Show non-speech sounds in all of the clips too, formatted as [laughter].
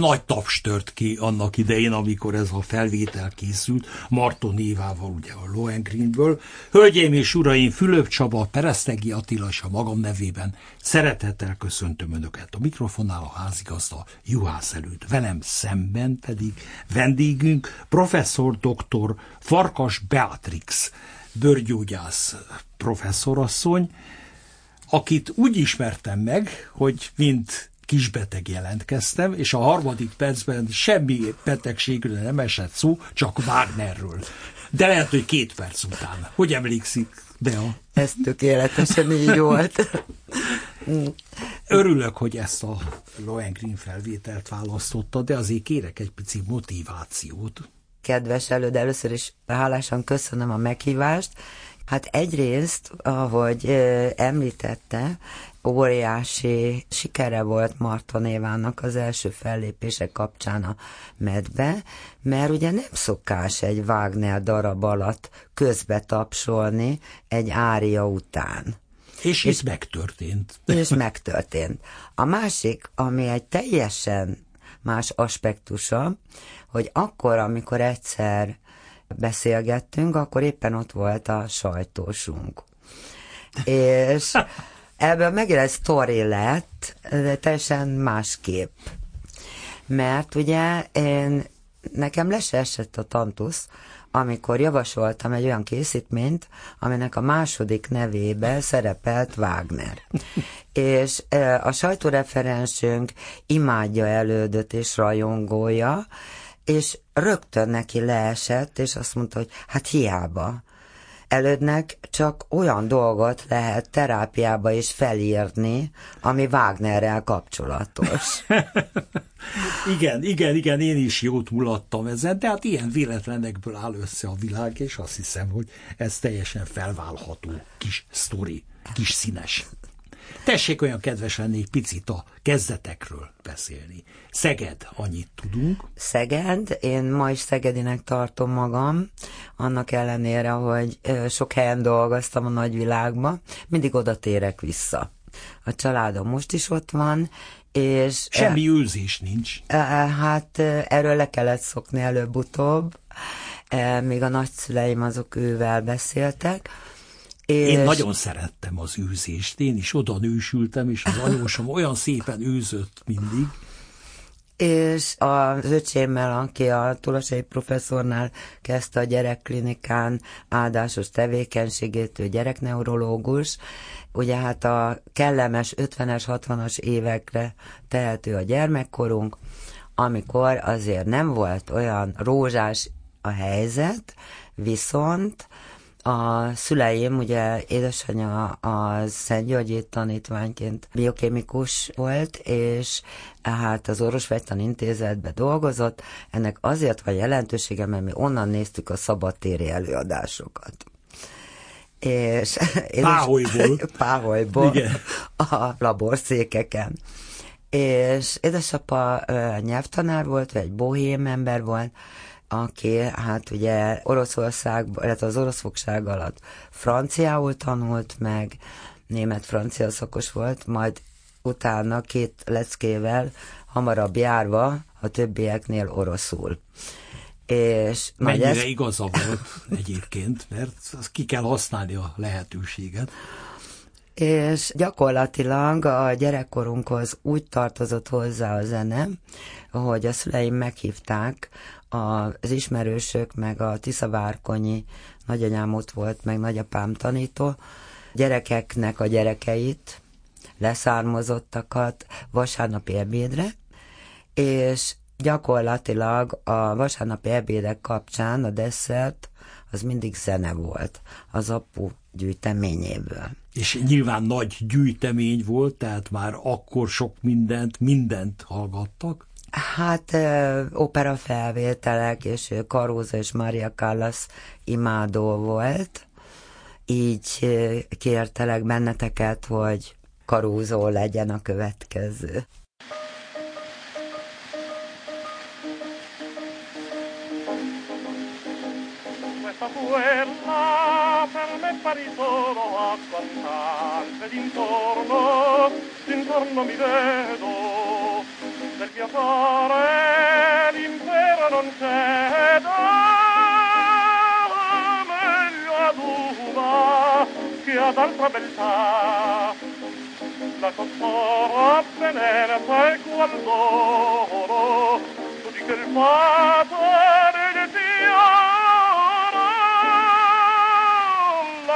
nagy taps tört ki annak idején, amikor ez a felvétel készült, Marton Évával, ugye a Lohengreenből. Hölgyeim és uraim, Fülöp Csaba, Peresztegi Attila és a magam nevében szeretettel köszöntöm Önöket. A mikrofonnál a házigazda Juhász előtt. Velem szemben pedig vendégünk professzor doktor Farkas Beatrix, bőrgyógyász professzorasszony, akit úgy ismertem meg, hogy mint kisbeteg jelentkeztem, és a harmadik percben semmi betegségről nem esett szó, csak Wagnerről. De lehet, hogy két perc után. Hogy emlékszik, Bea? Ez tökéletesen így volt. Örülök, hogy ezt a Lohengrin felvételt választotta, de azért kérek egy pici motivációt. Kedves előd, először is hálásan köszönöm a meghívást, Hát egyrészt, ahogy említette, óriási sikere volt Marton Évának az első fellépése kapcsán a medbe, mert ugye nem szokás egy Wagner darab alatt közbe tapsolni egy ária után. És ez megtörtént. [laughs] És megtörtént. A másik, ami egy teljesen más aspektusa, hogy akkor, amikor egyszer beszélgettünk, akkor éppen ott volt a sajtósunk. És [laughs] ebből megint egy sztori lett, de teljesen másképp. Mert ugye én, nekem lesz esett a tantusz, amikor javasoltam egy olyan készítményt, aminek a második nevébe szerepelt Wagner. [laughs] és a sajtóreferensünk imádja elődött és rajongója, és rögtön neki leesett, és azt mondta, hogy hát hiába. Elődnek csak olyan dolgot lehet terápiába is felírni, ami Wagnerrel kapcsolatos. [laughs] igen, igen, igen, én is jót mulattam ezen, de hát ilyen véletlenekből áll össze a világ, és azt hiszem, hogy ez teljesen felválható kis sztori, kis színes. Tessék olyan kedves lenni egy picit a kezdetekről beszélni. Szeged, annyit tudunk. Szeged, én ma is Szegedinek tartom magam, annak ellenére, hogy sok helyen dolgoztam a nagyvilágban, mindig oda térek vissza. A családom most is ott van, és... Semmi e, őzés nincs. E, hát erről le kellett szokni előbb-utóbb, e, még a nagyszüleim azok ővel beszéltek, és... Én nagyon szerettem az űzést, én is oda nősültem, és az anyósom olyan szépen űzött mindig. És az öcsémmel, aki a Tulosai professzornál kezdte a gyerekklinikán áldásos tevékenységét, ő gyerekneurológus, ugye hát a kellemes 50-es, 60-as évekre tehető a gyermekkorunk, amikor azért nem volt olyan rózsás a helyzet, viszont a szüleim, ugye édesanyja a Szent Györgyi tanítványként biokémikus volt, és hát az Orvosvegytan intézetbe dolgozott. Ennek azért van jelentősége, mert mi onnan néztük a szabadtéri előadásokat. És, [laughs] Páholyból. [laughs] Páholyból. Igen. A laborszékeken. És édesapa nyelvtanár volt, vagy egy bohém ember volt, aki hát ugye Oroszország, illetve az orosz fogság alatt franciául tanult meg, német-francia szakos volt, majd utána két leckével hamarabb járva a többieknél oroszul. És Mennyire ez... igaza volt egyébként, mert ki kell használni a lehetőséget. És gyakorlatilag a gyerekkorunkhoz úgy tartozott hozzá a zene, hogy a szüleim meghívták az ismerősök, meg a Tiszavárkonyi nagyanyám ott volt, meg nagyapám tanító, gyerekeknek a gyerekeit, leszármazottakat vasárnapi ebédre, és gyakorlatilag a vasárnapi ebédek kapcsán a desszert az mindig zene volt az apu gyűjteményéből. És nyilván nagy gyűjtemény volt, tehát már akkor sok mindent, mindent hallgattak? Hát opera felvételek, és Caruso és Maria Callas imádó volt. Így kértelek benneteket, hogy Caruso legyen a következő. la ferma e pari solo a guardarse d'intorno, d'intorno mi vedo, del piacere l'impero non cedo, meglio ad una che ad altra beltà. La costoro avvenenza e qual d'oro, giudica il padre di Dio,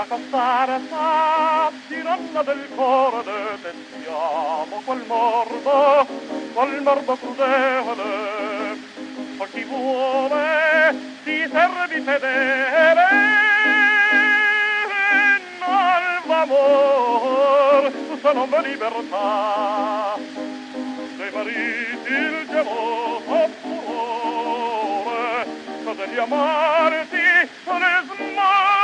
la cassarsa tiranda del cuore pensiamo quel morbo quel morbo crudele. Ma chi vuole si servi fedele non v'è libertà. Dei mariti il geloso furore degli amarti le smorie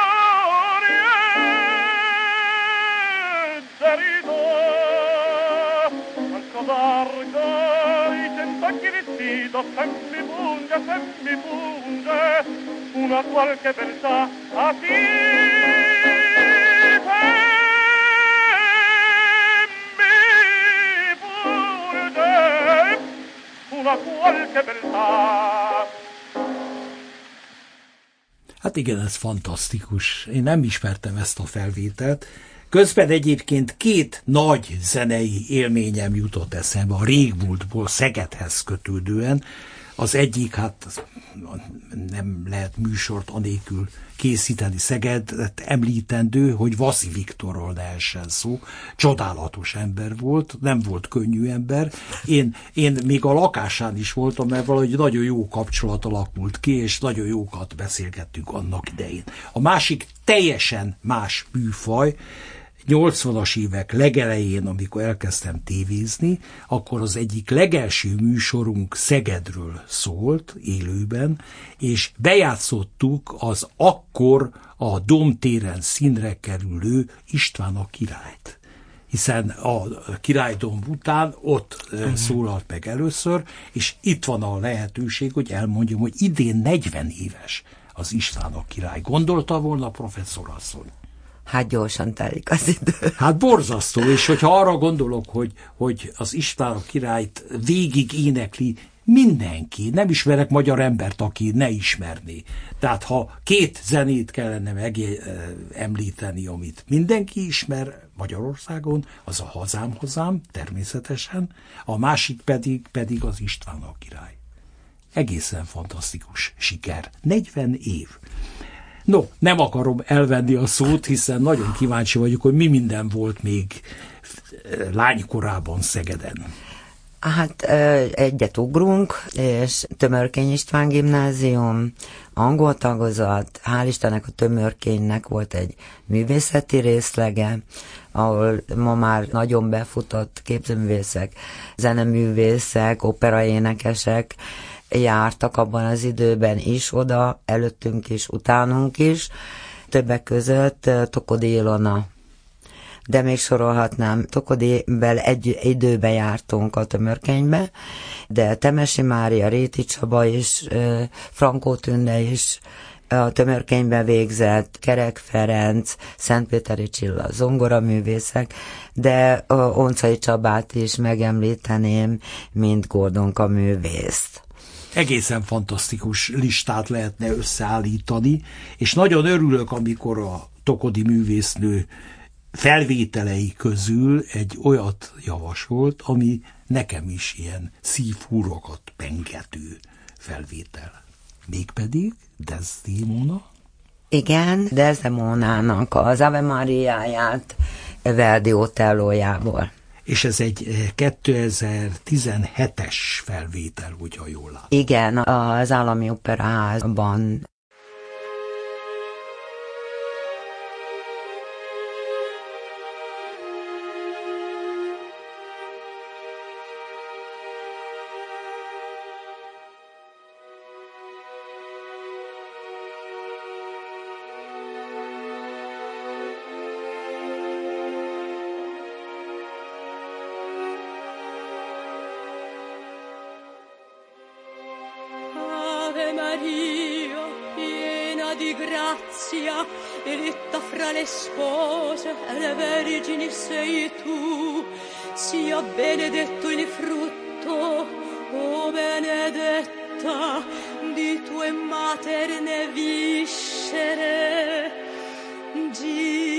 tentacchi vestito se mi punge se mi punge una qualche beltà a ti mi punge una qualche beltà Hát igen, ez fantasztikus. Én nem ismertem ezt a felvételt. Közben egyébként két nagy zenei élményem jutott eszembe a régmúltból Szegedhez kötődően. Az egyik, hát nem lehet műsort anélkül készíteni Szegedet említendő, hogy Vaszi Viktorról lehessen szó. Csodálatos ember volt, nem volt könnyű ember. Én, én még a lakásán is voltam, mert valahogy nagyon jó kapcsolat alakult ki, és nagyon jókat beszélgettünk annak idején. A másik teljesen más műfaj, 80-as évek legelején, amikor elkezdtem tévézni, akkor az egyik legelső műsorunk Szegedről szólt élőben, és bejátszottuk az akkor a Domtéren színre kerülő István a királyt hiszen a királydomb után ott uh-huh. szólalt meg először, és itt van a lehetőség, hogy elmondjam, hogy idén 40 éves az István a király. Gondolta volna professzor asszony? Hát gyorsan telik az idő. Hát borzasztó, és hogyha arra gondolok, hogy, hogy az István a királyt végig énekli mindenki, nem ismerek magyar embert, aki ne ismerné. Tehát ha két zenét kellene megemlíteni, amit mindenki ismer Magyarországon, az a hazám hazám, természetesen, a másik pedig, pedig az István a király. Egészen fantasztikus siker. 40 év. No, nem akarom elvenni a szót, hiszen nagyon kíváncsi vagyok, hogy mi minden volt még lánykorában Szegeden. Hát egyet ugrunk, és Tömörkény István gimnázium, angol tagozat, hál' Istennek a Tömörkénynek volt egy művészeti részlege, ahol ma már nagyon befutott képzőművészek, zeneművészek, operaénekesek, jártak abban az időben is oda, előttünk is, utánunk is, többek között Tokodi Ilona. De még sorolhatnám, Tokodivel egy időben jártunk a tömörkénybe, de Temesi Mária, Réti Csaba is, Frankó Tünde is, a tömörkényben végzett, Kerek Ferenc, Szentpéteri Csilla, zongoraművészek, de Oncai Csabát is megemlíteném, mint Gordonka művészt egészen fantasztikus listát lehetne összeállítani, és nagyon örülök, amikor a Tokodi művésznő felvételei közül egy olyat javasolt, ami nekem is ilyen szívhúrokat pengető felvétel. Mégpedig Desdemona? Igen, Desdemonának az Ave Mariáját Verdi Otellójából és ez egy 2017-es felvétel, hogyha jól látom. Igen, az Állami Operaházban grazia, eletta fra le spose, le vergini sei tu, sia benedetto il frutto, o benedetta, di tue materne viscere, Gesù.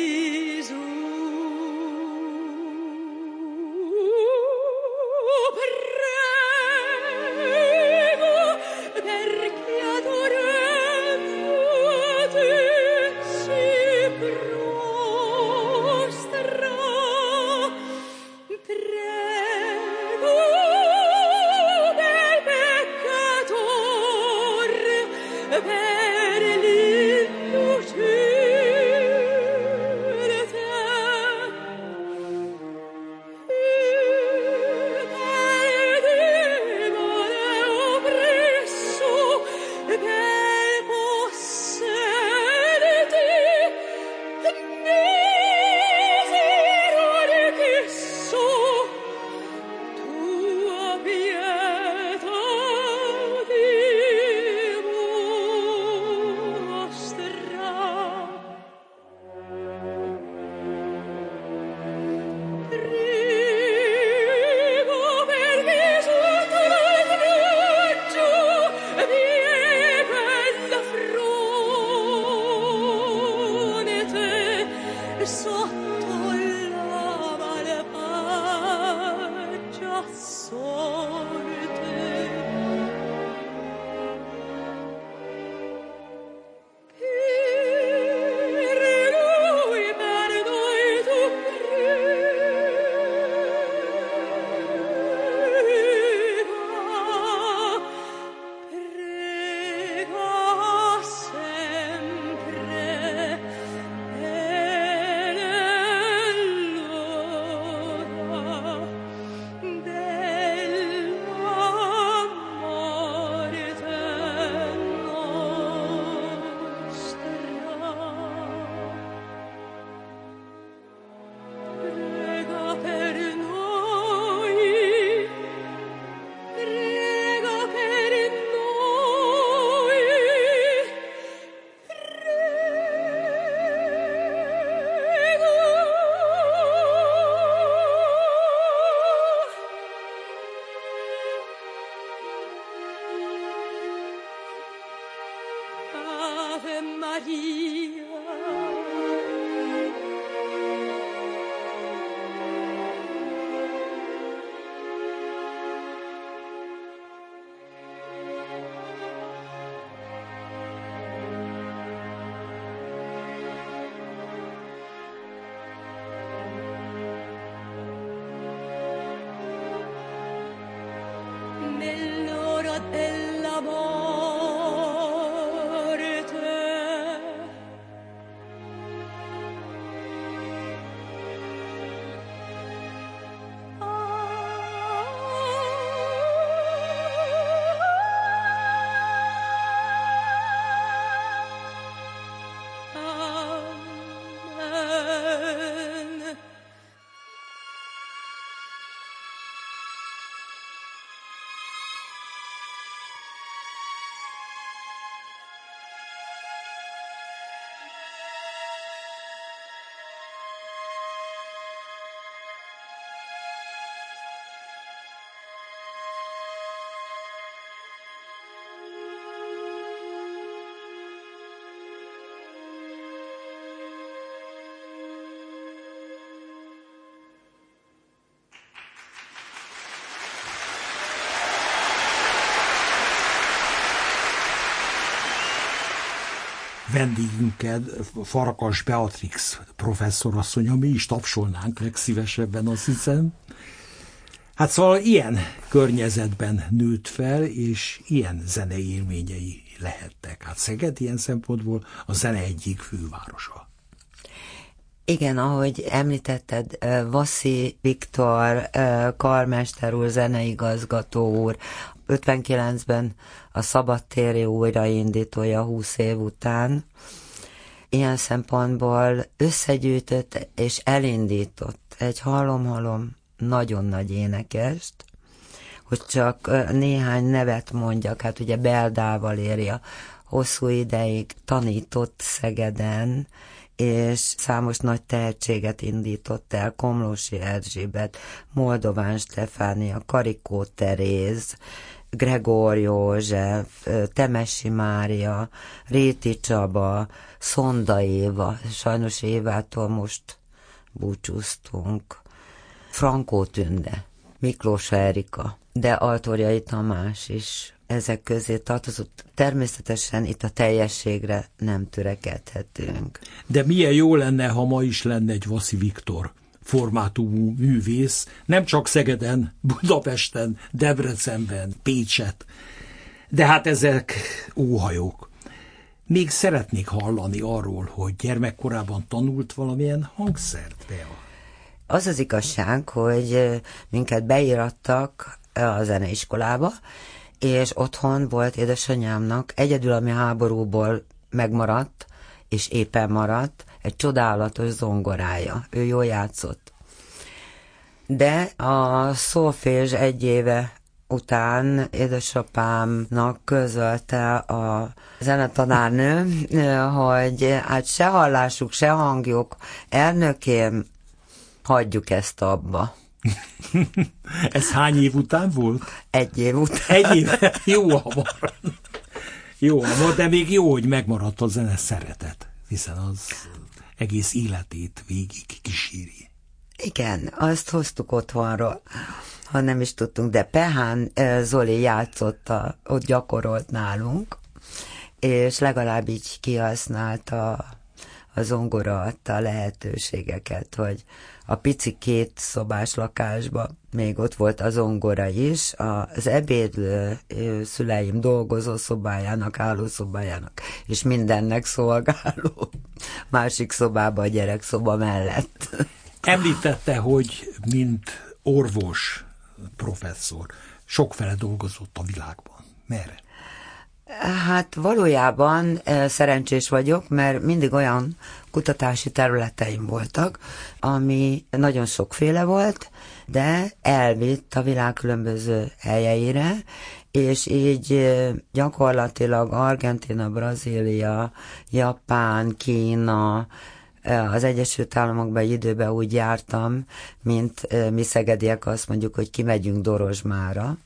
el vendégünket, Farkas Beatrix professzorasszony, mi is tapsolnánk legszívesebben, azt hiszem. Hát szóval ilyen környezetben nőtt fel, és ilyen zenei élményei lehettek. Hát Szeged ilyen szempontból a zene egyik fővárosa. Igen, ahogy említetted, Vaszi Viktor, karmester úr, zeneigazgató úr, 59-ben a szabadtéri újraindítója 20 év után, ilyen szempontból összegyűjtött és elindított egy halom-halom nagyon nagy énekest, hogy csak néhány nevet mondjak, hát ugye Beldával éri a hosszú ideig tanított Szegeden, és számos nagy tehetséget indított el, Komlósi Erzsébet, Moldován Stefánia, Karikó Teréz, Gregor József, Temesi Mária, Réti Csaba, Szonda Éva, sajnos Évától most búcsúztunk, Frankó Tünde, Miklós Erika, de Altorjai Tamás is ezek közé tartozott. Természetesen itt a teljességre nem törekedhetünk. De milyen jó lenne, ha ma is lenne egy Vaszi Viktor formátumú művész, nem csak Szegeden, Budapesten, Debrecenben, Pécset, de hát ezek óhajók. Még szeretnék hallani arról, hogy gyermekkorában tanult valamilyen hangszert, Bea. Az az igazság, hogy minket beírattak a zeneiskolába, és otthon volt édesanyámnak egyedül, ami háborúból megmaradt, és éppen maradt, egy csodálatos zongorája. Ő jól játszott. De a szófés egy éve után édesapámnak közölte a zenetanárnő, hogy hát se hallásuk, se hangjuk, elnökém, hagyjuk ezt abba. [laughs] Ez hány év után volt? Egy év után. Egy év? Jó hamar. Jó hamar, de még jó, hogy megmaradt a zene szeretet, hiszen az egész életét végig kíséri. Igen, azt hoztuk otthonról, ha nem is tudtunk, de Pehán Zoli játszotta, ott gyakorolt nálunk, és legalább így kihasználta a zongora adta a lehetőségeket, hogy a pici két szobás lakásba még ott volt az zongora is, az ebédlő szüleim dolgozó szobájának, állószobájának, és mindennek szolgáló [laughs] másik szobába a gyerekszoba mellett. [laughs] Említette, hogy mint orvos, professzor, sokfele dolgozott a világban. Merre? Hát valójában szerencsés vagyok, mert mindig olyan kutatási területeim voltak, ami nagyon sokféle volt, de elvitt a világ különböző helyeire, és így gyakorlatilag Argentina, Brazília, Japán, Kína, az Egyesült Államokban egy időben úgy jártam, mint mi szegediek azt mondjuk, hogy kimegyünk Dorozsmára,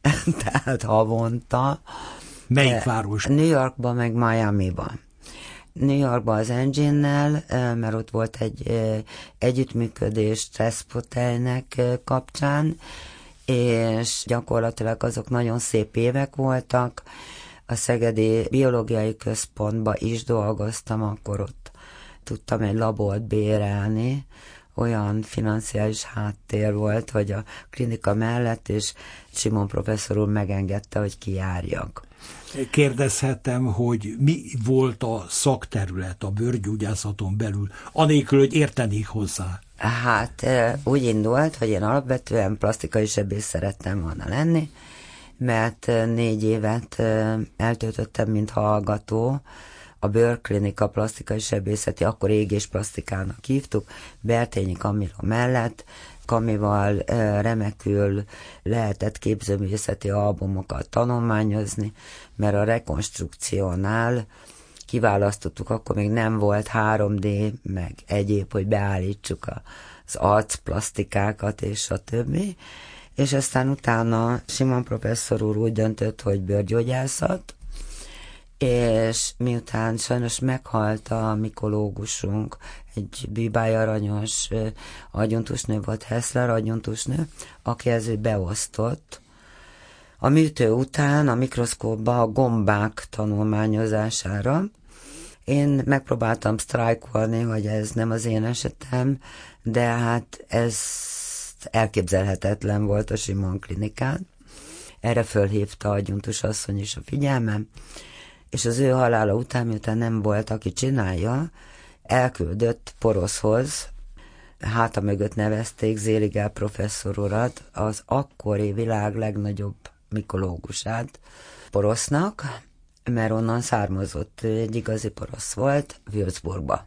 [laughs] tehát havonta, Melyik város? New Yorkban, meg Miami-ban. New Yorkban az Engine-nel, mert ott volt egy együttműködés Stresszpotelnek kapcsán, és gyakorlatilag azok nagyon szép évek voltak. A Szegedi Biológiai Központban is dolgoztam, akkor ott tudtam egy labort bérelni, olyan financiális háttér volt, hogy a klinika mellett, és Simon professzor úr megengedte, hogy kijárjak kérdezhetem, hogy mi volt a szakterület a bőrgyógyászaton belül, anélkül, hogy értenék hozzá. Hát úgy indult, hogy én alapvetően plastikai sebész szerettem volna lenni, mert négy évet eltöltöttem, mint hallgató, a bőrklinika plastikai sebészeti, akkor égés plastikának hívtuk, Bertényi Kamila mellett, Kamival remekül lehetett képzőművészeti albumokat tanulmányozni, mert a rekonstrukciónál kiválasztottuk, akkor még nem volt 3D, meg egyéb, hogy beállítsuk az arcplasztikákat és a többi. És aztán utána Simon professzor úr úgy döntött, hogy bőrgyógyászat, és miután sajnos meghalt a mikológusunk, egy bíbáj aranyos agyontusnő volt, Hessler agyontusnő, aki ezért beosztott. A műtő után a mikroszkópba a gombák tanulmányozására. Én megpróbáltam sztrájkolni, hogy ez nem az én esetem, de hát ez elképzelhetetlen volt a Simon klinikán. Erre fölhívta a gyuntus asszony is a figyelmem, és az ő halála után, miután nem volt, aki csinálja, elküldött Poroszhoz, háta mögött nevezték Zéligel professzor urat, az akkori világ legnagyobb mikológusát Porosznak, mert onnan származott, egy igazi porosz volt, Würzburgba.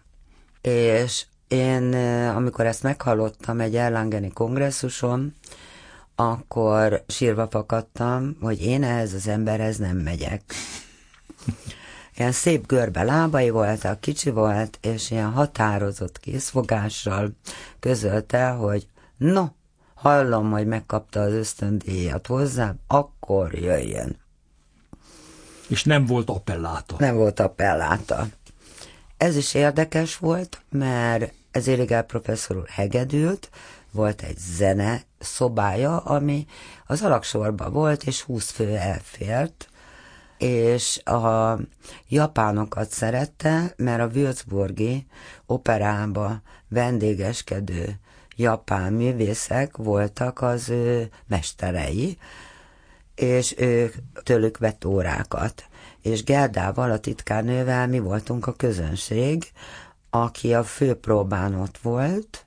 És én, amikor ezt meghallottam egy Erlangeni kongresszuson, akkor sírva fakadtam, hogy én ehhez az emberhez nem megyek. Ilyen szép görbe lábai voltak, kicsi volt, és ilyen határozott készfogással közölte, hogy no, hallom, hogy megkapta az ösztöndíjat hozzám, akkor jöjjön. És nem volt appelláta. Nem volt appelláta. Ez is érdekes volt, mert ez Érigel professzor úr hegedült, volt egy zene szobája, ami az alaksorban volt, és 20 fő elfért, és a japánokat szerette, mert a Würzburgi operába vendégeskedő japán művészek voltak az ő mesterei, és ők tőlük vett órákat. És Gerdával, a titkárnővel mi voltunk a közönség, aki a főpróbán ott volt,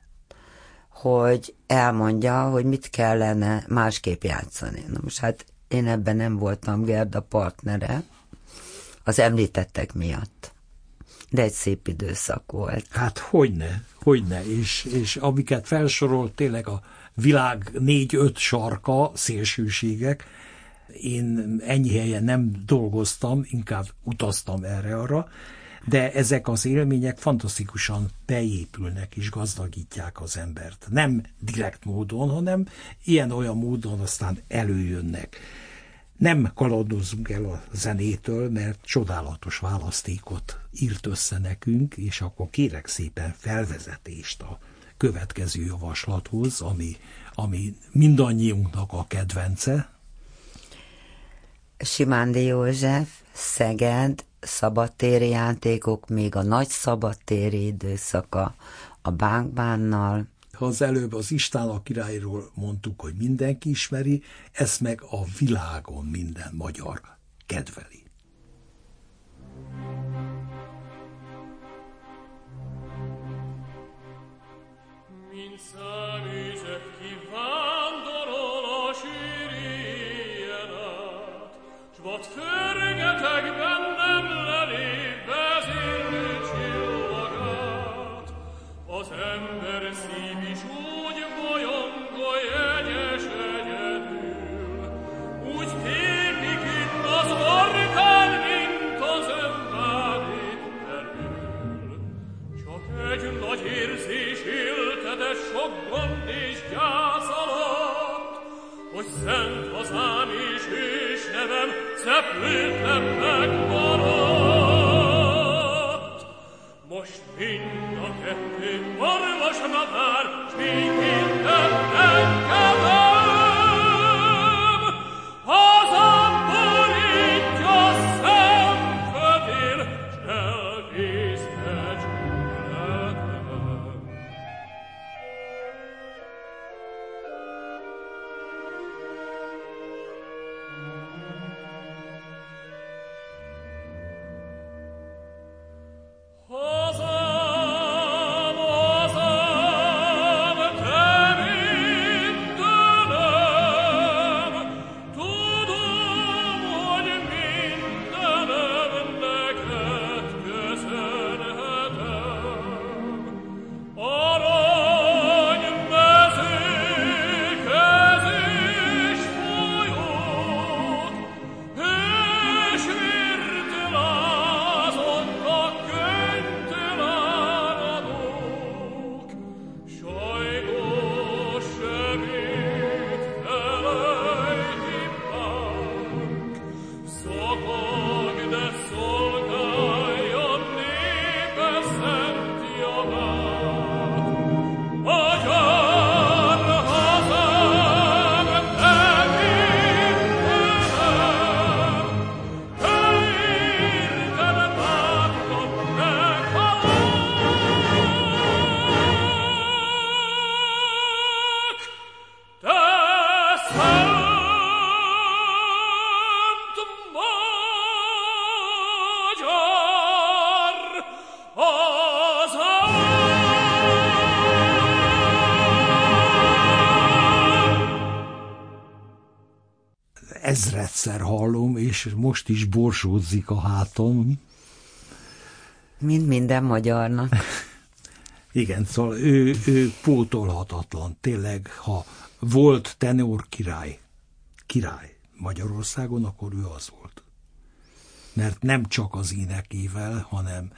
hogy elmondja, hogy mit kellene másképp játszani. Na most hát én ebben nem voltam Gerda partnere, az említettek miatt. De egy szép időszak volt. Hát hogyne, hogyne, és, és amiket felsorolt tényleg a világ négy-öt sarka, szélsőségek, én ennyi helyen nem dolgoztam, inkább utaztam erre-arra, de ezek az élmények fantasztikusan beépülnek és gazdagítják az embert. Nem direkt módon, hanem ilyen-olyan módon aztán előjönnek. Nem kalandozunk el a zenétől, mert csodálatos választékot írt össze nekünk, és akkor kérek szépen felvezetést a következő javaslathoz, ami, ami mindannyiunknak a kedvence. Simándi József, Szeged, szabadtéri játékok, még a nagy szabadtéri időszaka a Bánkbánnal. Ha az előbb az István a királyról mondtuk, hogy mindenki ismeri, ezt meg a világon minden magyar kedveli. Isten hazám is, és nevem szeplőtlennek maradt. Most mind a kettő orvosra vár, s még ezredszer hallom, és most is borsódzik a hátom. Mint minden magyarnak. [laughs] Igen, szóval ő, ő pótolhatatlan. Tényleg, ha volt tenor király, király Magyarországon, akkor ő az volt. mert nem csak az énekével, hanem,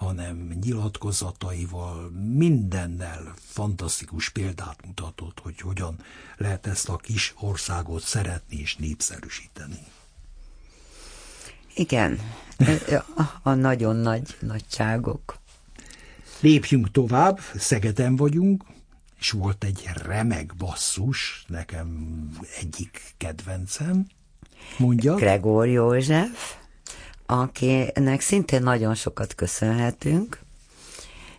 hanem nyilatkozataival, mindennel fantasztikus példát mutatott, hogy hogyan lehet ezt a kis országot szeretni és népszerűsíteni. Igen, a nagyon nagy nagyságok. Lépjünk tovább, Szegeden vagyunk, és volt egy remek basszus, nekem egyik kedvencem, mondja. Gregor József, akinek szintén nagyon sokat köszönhetünk.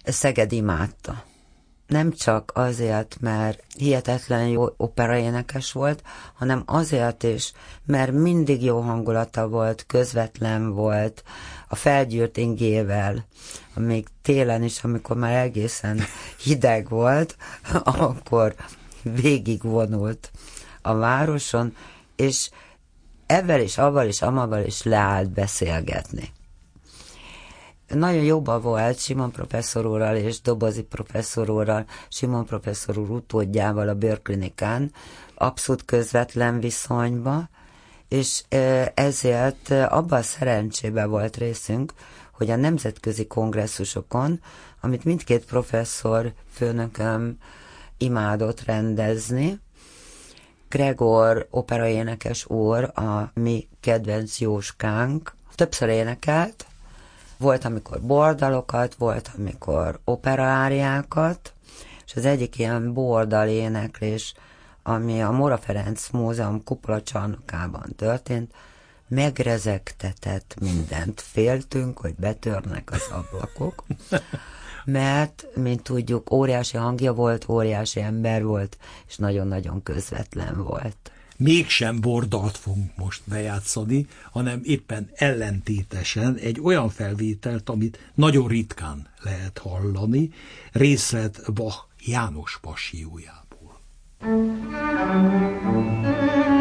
Szeged imádta. Nem csak azért, mert hihetetlen jó operaénekes volt, hanem azért is, mert mindig jó hangulata volt, közvetlen volt, a felgyűrt ingével, még télen is, amikor már egészen hideg volt, [laughs] akkor végigvonult a városon, és ezzel is, avval is, amával is leállt beszélgetni. Nagyon jobban volt Simon professzor úrral és Dobozi professzor úrral, Simon professzor úr utódjával a bőrklinikán, abszolút közvetlen viszonyba, és ezért abban a szerencsébe volt részünk, hogy a nemzetközi kongresszusokon, amit mindkét professzor főnököm imádott rendezni, Gregor operaénekes úr, a mi kedvenc Jóskánk, többször énekelt, volt, amikor bordalokat, volt, amikor operaáriákat, és az egyik ilyen bordal éneklés, ami a Mora Ferenc Múzeum kupola csarnokában történt, megrezegtetett mindent. Féltünk, hogy betörnek az ablakok, [laughs] mert, mint tudjuk, óriási hangja volt, óriási ember volt, és nagyon-nagyon közvetlen volt. Mégsem bordalt fogunk most bejátszani, hanem éppen ellentétesen egy olyan felvételt, amit nagyon ritkán lehet hallani, részlet Bach János passiójából. Still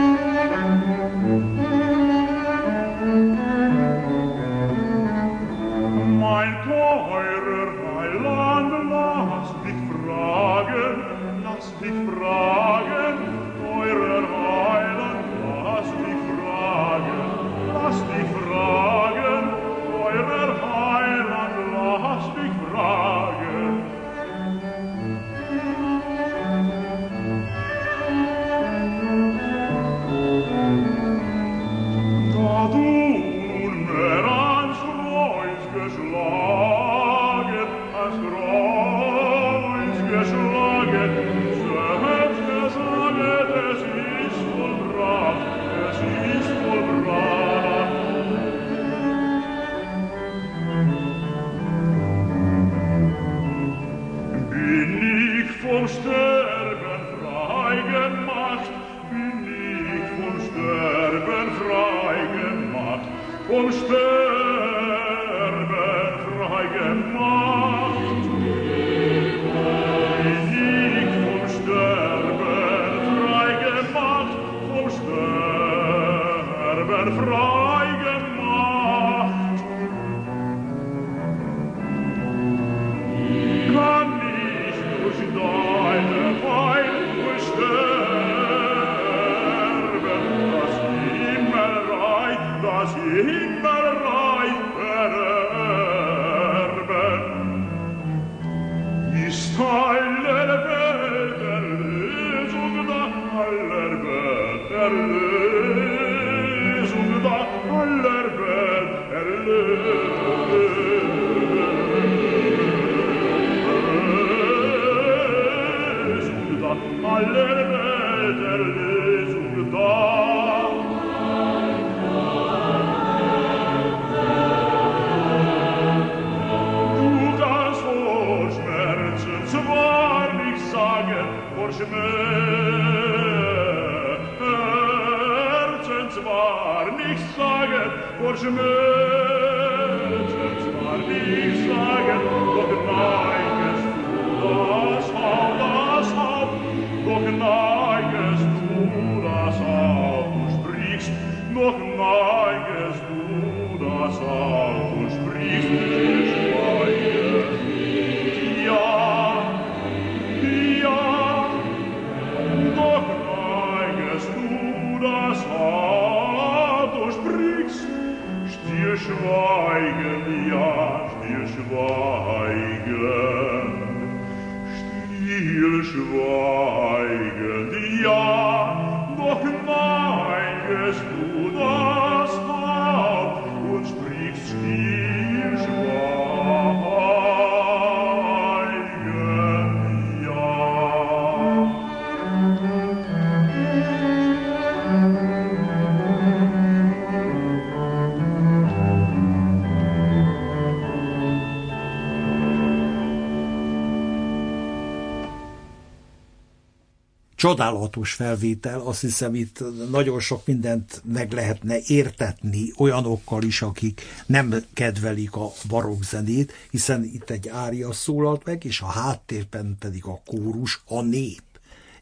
csodálatos felvétel, azt hiszem itt nagyon sok mindent meg lehetne értetni olyanokkal is, akik nem kedvelik a barokk zenét, hiszen itt egy ária szólalt meg, és a háttérben pedig a kórus, a nép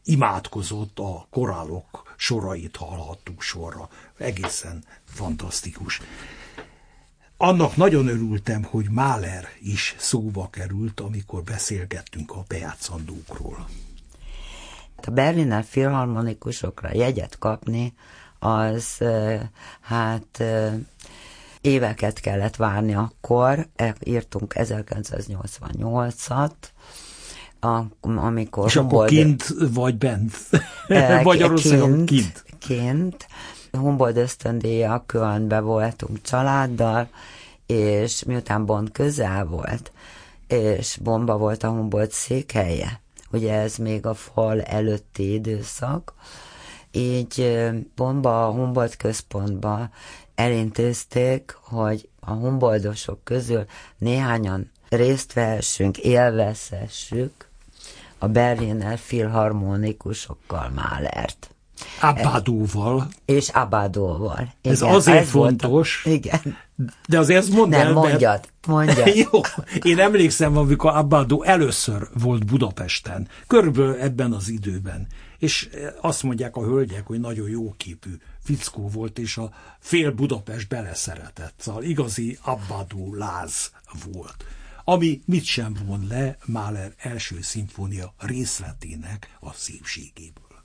imádkozott a korálok sorait hallhattuk sorra. Egészen fantasztikus. Annak nagyon örültem, hogy Máler is szóba került, amikor beszélgettünk a bejátszandókról. A Berliner filharmonikusokra jegyet kapni, az hát éveket kellett várni akkor, e, írtunk 1988-at, amikor... És akkor kint vagy bent? Magyarországon [laughs] kint, kint. Kint. Humboldt ösztöndíjak Kölnbe voltunk családdal, és miután Bond közel volt, és bomba volt a Humboldt székhelye, ugye ez még a fal előtti időszak, így bomba a Humboldt központba elintézték, hogy a Humboldtosok közül néhányan részt vehessünk, élvezhessük a Berliner filharmonikusokkal Málert. Abádóval. És Abádóval. Igen, ez azért ez fontos. Volt, igen. De azért ezt mondd Nem, el, mondjad, mondjad. [laughs] Jó, én emlékszem, amikor Abádó először volt Budapesten, körülbelül ebben az időben, és azt mondják a hölgyek, hogy nagyon jó képű fickó volt, és a fél Budapest beleszeretett. Szóval igazi Abbadó láz volt. Ami mit sem von le Mahler első szimfónia részletének a szépségéből.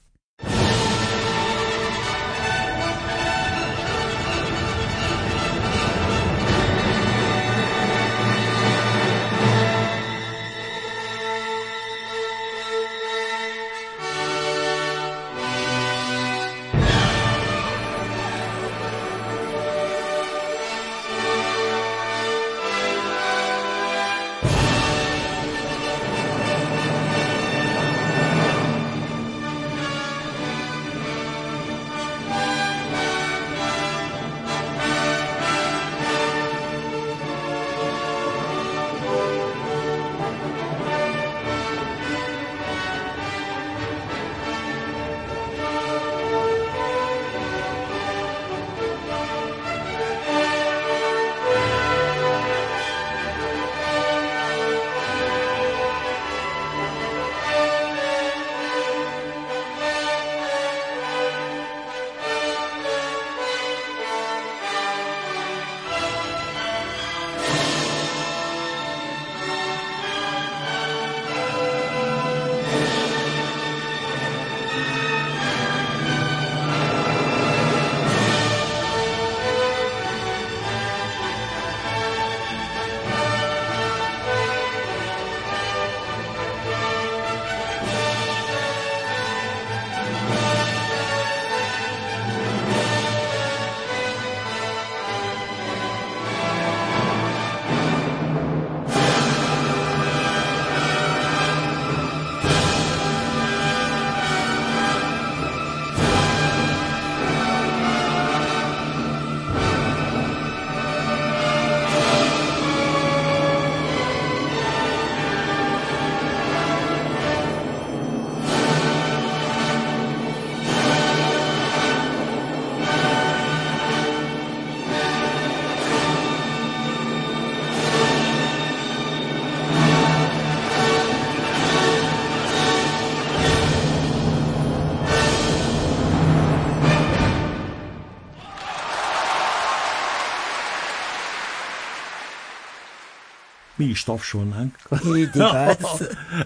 Mi is tapsolnánk.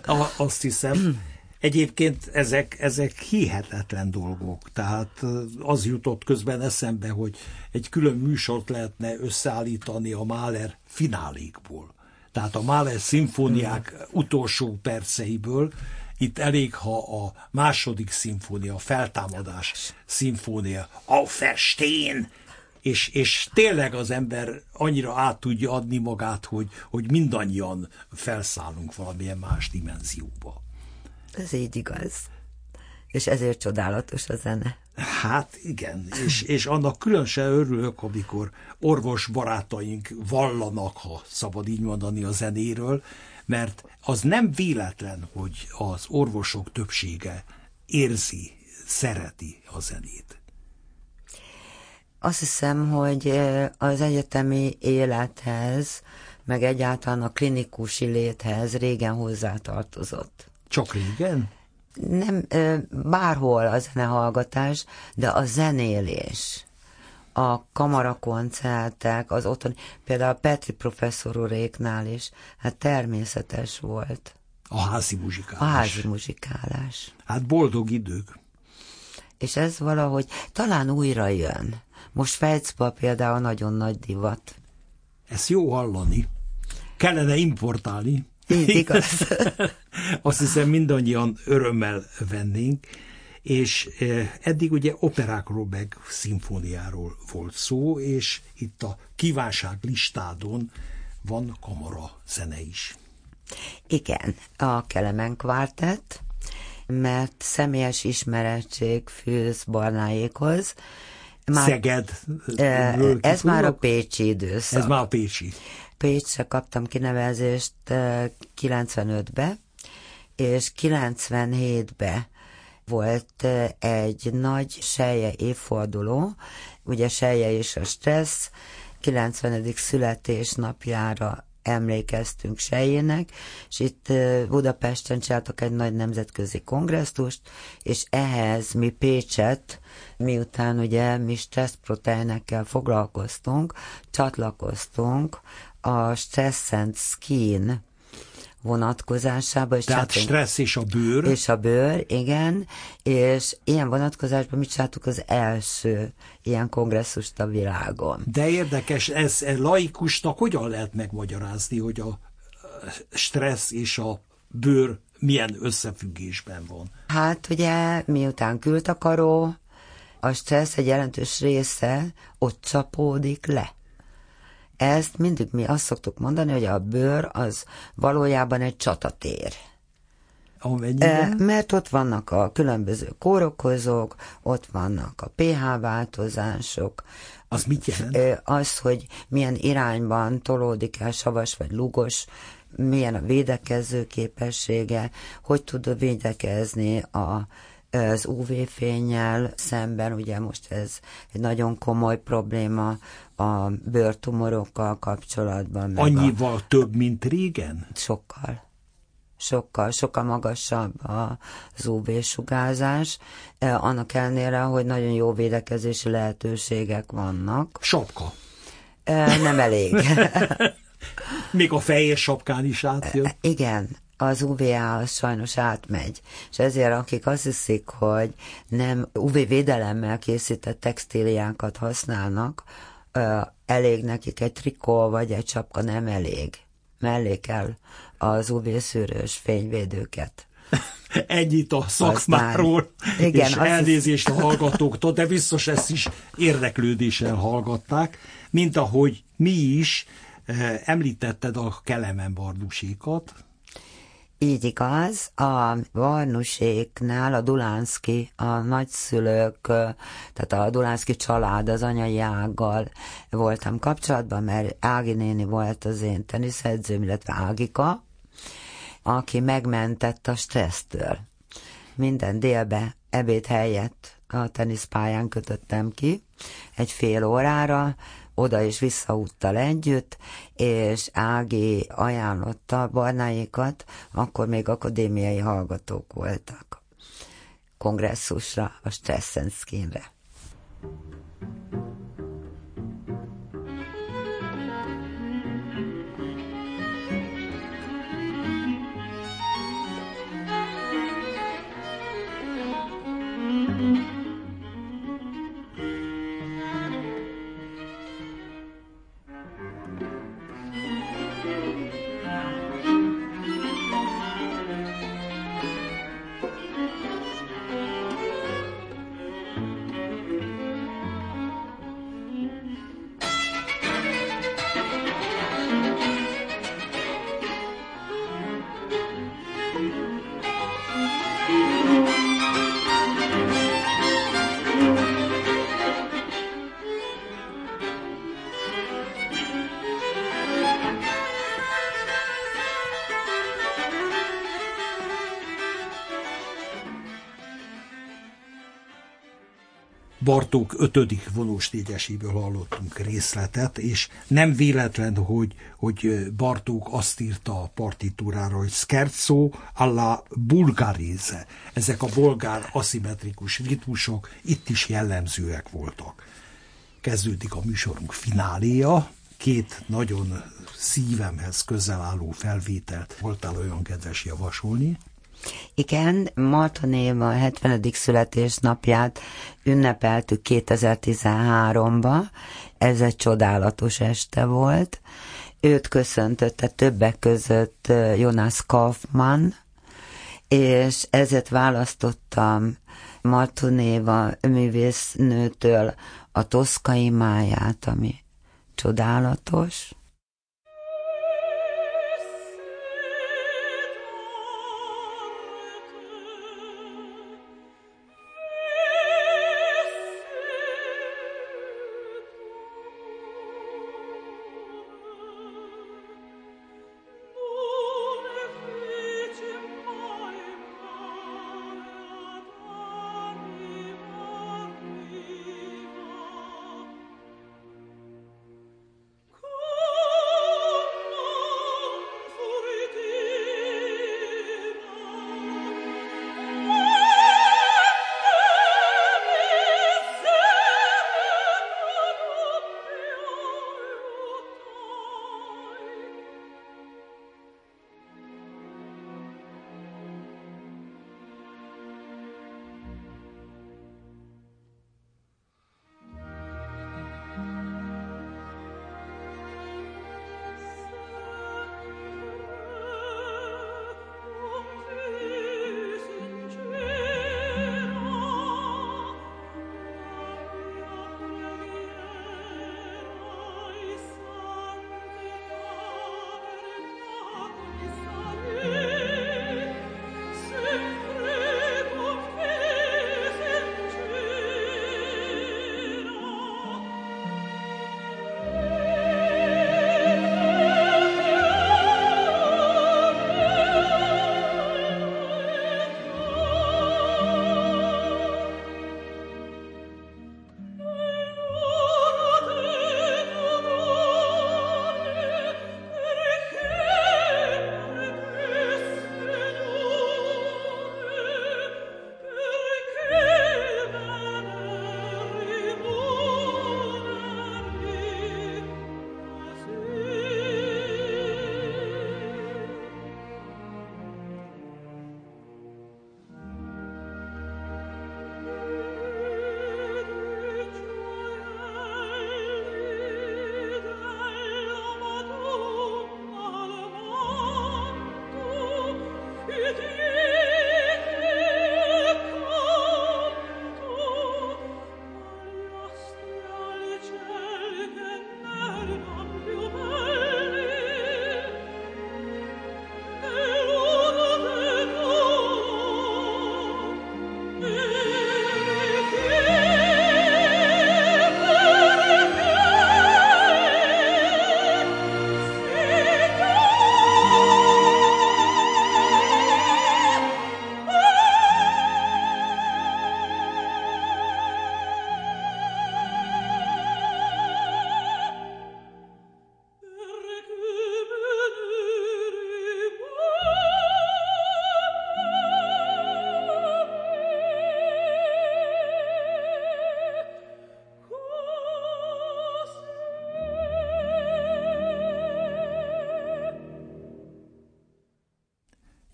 [laughs] Azt hiszem. Egyébként ezek, ezek hihetetlen dolgok. Tehát az jutott közben eszembe, hogy egy külön műsort lehetne összeállítani a Mahler finálékból. tehát a Mahler szimfóniák utolsó perceiből, itt elég, ha a második szimfónia, a feltámadás szimfónia, a festén, és, és tényleg az ember annyira át tudja adni magát, hogy, hogy mindannyian felszállunk valamilyen más dimenzióba. Ez így igaz. És ezért csodálatos a zene. Hát igen, és, és annak különösen örülök, amikor orvos barátaink vallanak, ha szabad így mondani a zenéről, mert az nem véletlen, hogy az orvosok többsége érzi, szereti a zenét. Azt hiszem, hogy az egyetemi élethez, meg egyáltalán a klinikusi léthez régen hozzátartozott. Csak régen? Nem, bárhol a zenehallgatás, de a zenélés a kamarakoncertek, az otthon, például a Petri professzor uréknál is, hát természetes volt. A házi muzsikálás. A házi muzsikálás. Hát boldog idők. És ez valahogy talán újra jön. Most Fejcba például nagyon nagy divat. Ez jó hallani. Kellene importálni. Így [laughs] igaz. Azt hiszem mindannyian örömmel vennénk és eh, eddig ugye operákról meg szimfóniáról volt szó, és itt a kívánság listádon van kamara zene is. Igen, a Kelemen kvártett, mert személyes ismerettség fűz Barnáékhoz. Már, Szeged. Ez már a Pécsi időszak. Ez már a Pécsi. Pécsre kaptam kinevezést 95-be, eh, és 97-be volt egy nagy Selje évforduló, ugye Selje és a stressz, 90. születésnapjára emlékeztünk Sejének, és itt Budapesten csináltak egy nagy nemzetközi kongresszust, és ehhez mi Pécset, miután ugye mi stresszproteinekkel foglalkoztunk, csatlakoztunk a Stress and Skin vonatkozásába. És Tehát csátunk, stressz és a bőr. És a bőr, igen, és ilyen vonatkozásban mi csináltuk az első ilyen kongresszust a világon. De érdekes, ez laikusnak hogyan lehet megmagyarázni, hogy a stressz és a bőr milyen összefüggésben van? Hát ugye miután kültakaró, a stressz egy jelentős része ott csapódik le. Ezt mindig mi azt szoktuk mondani, hogy a bőr az valójában egy csatatér. Amennyiben? Mert ott vannak a különböző kórokozók, ott vannak a pH változások. Az mit jelent? Az, hogy milyen irányban tolódik el savas vagy lugos, milyen a védekező képessége, hogy tud védekezni a az UV-fényel szemben, ugye most ez egy nagyon komoly probléma a bőrtumorokkal kapcsolatban. Annyival a... több, mint régen? Sokkal. Sokkal, sokkal magasabb az UV-sugárzás, e, annak ellenére, hogy nagyon jó védekezési lehetőségek vannak. Sapka. E, nem elég. [laughs] Még a fehér sapkán is átjön. E, igen, az UVA az sajnos átmegy, és ezért akik azt hiszik, hogy nem UV védelemmel készített textíliákat használnak, elég nekik egy trikó vagy egy csapka, nem elég. Mellé kell az UV szűrős fényvédőket. [laughs] Ennyit a szakmáról, Igen, és elnézést a hallgatóktól, de biztos ezt is érdeklődéssel hallgatták, mint ahogy mi is említetted a Kelemen bardusékat, így igaz, a Varnuséknál a Dulánszki, a nagyszülők, tehát a Dulánszki család az anyai ággal voltam kapcsolatban, mert Ági néni volt az én teniszedzőm, illetve Ágika, aki megmentett a stressztől. Minden délbe ebéd helyett a teniszpályán kötöttem ki, egy fél órára, oda és visszaúttal együtt, és Ági ajánlotta barnáikat, akkor még akadémiai hallgatók voltak kongresszusra, a Stressenskinre. Bartók ötödik vonós négyeséből hallottunk részletet, és nem véletlen, hogy, hogy Bartók azt írta a partitúrára, hogy scherzo alla bulgaréze. Ezek a bolgár aszimmetrikus ritmusok itt is jellemzőek voltak. Kezdődik a műsorunk fináléja, két nagyon szívemhez közel álló felvételt voltál olyan kedves javasolni. Igen, Marton Éva 70. születésnapját ünnepeltük 2013-ba, ez egy csodálatos este volt. Őt köszöntötte többek között Jonas Kaufmann, és ezért választottam Martonéva művésznőtől a Toszkai máját, ami csodálatos.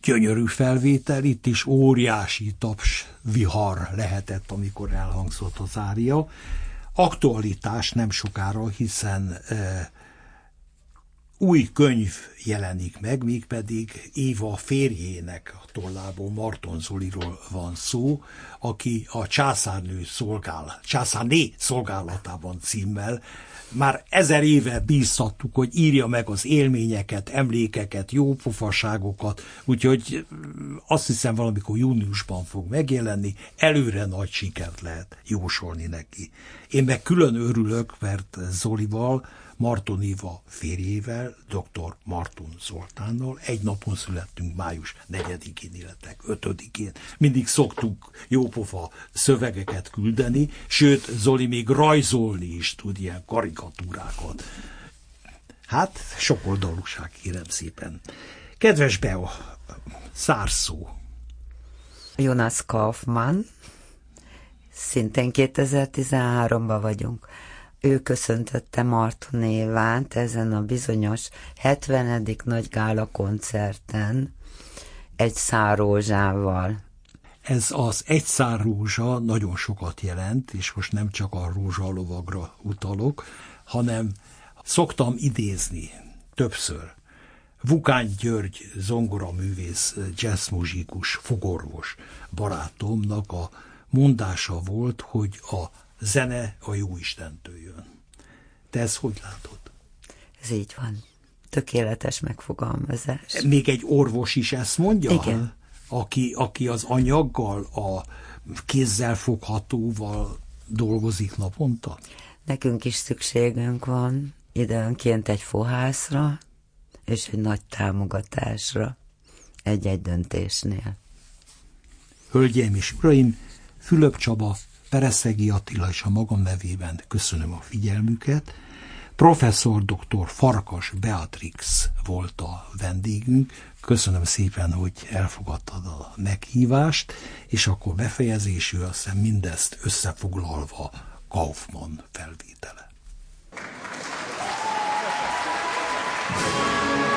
Gyönyörű felvétel, itt is óriási taps vihar lehetett, amikor elhangzott az ária. Aktualitás nem sokára, hiszen e, új könyv jelenik meg, mégpedig Éva férjének a tollából Marton Zoliról van szó, aki a császárnő szolgál, császárné szolgálatában címmel már ezer éve bíztattuk, hogy írja meg az élményeket, emlékeket, jópofaságokat, úgyhogy mm, azt hiszem valamikor júniusban fog megjelenni, előre nagy sikert lehet jósolni neki. Én meg külön örülök, mert Zolival Marton Éva férjével, dr. Marton Zoltánnal. Egy napon születtünk, május 4-én, illetve 5-én. Mindig szoktuk jópofa szövegeket küldeni, sőt, Zoli még rajzolni is tud ilyen karikatúrákat. Hát, sok oldalúság, kérem szépen. Kedves Beo, szárszó. Jonas Kaufmann, szintén 2013-ban vagyunk. Ő köszöntötte Marton Évát ezen a bizonyos 70. nagy gála koncerten egy szárózsával. Ez az egy szár rózsa nagyon sokat jelent, és most nem csak a rózsalovagra utalok, hanem szoktam idézni többször. Vukány György zongoraművész, jazzmuzikus, fogorvos barátomnak a mondása volt, hogy a zene a jó Istentől jön. Te ezt hogy látod? Ez így van. Tökéletes megfogalmazás. Még egy orvos is ezt mondja? Igen. Aki, aki az anyaggal, a kézzel foghatóval dolgozik naponta? Nekünk is szükségünk van időnként egy fohászra, és egy nagy támogatásra egy-egy döntésnél. Hölgyeim és uraim, Fülöp Csaba, Pereszegi Attila és a magam nevében köszönöm a figyelmüket. Professzor dr. Farkas Beatrix volt a vendégünk. Köszönöm szépen, hogy elfogadtad a meghívást, és akkor befejezésül azt hiszem mindezt összefoglalva Kaufmann felvétele. Thank you.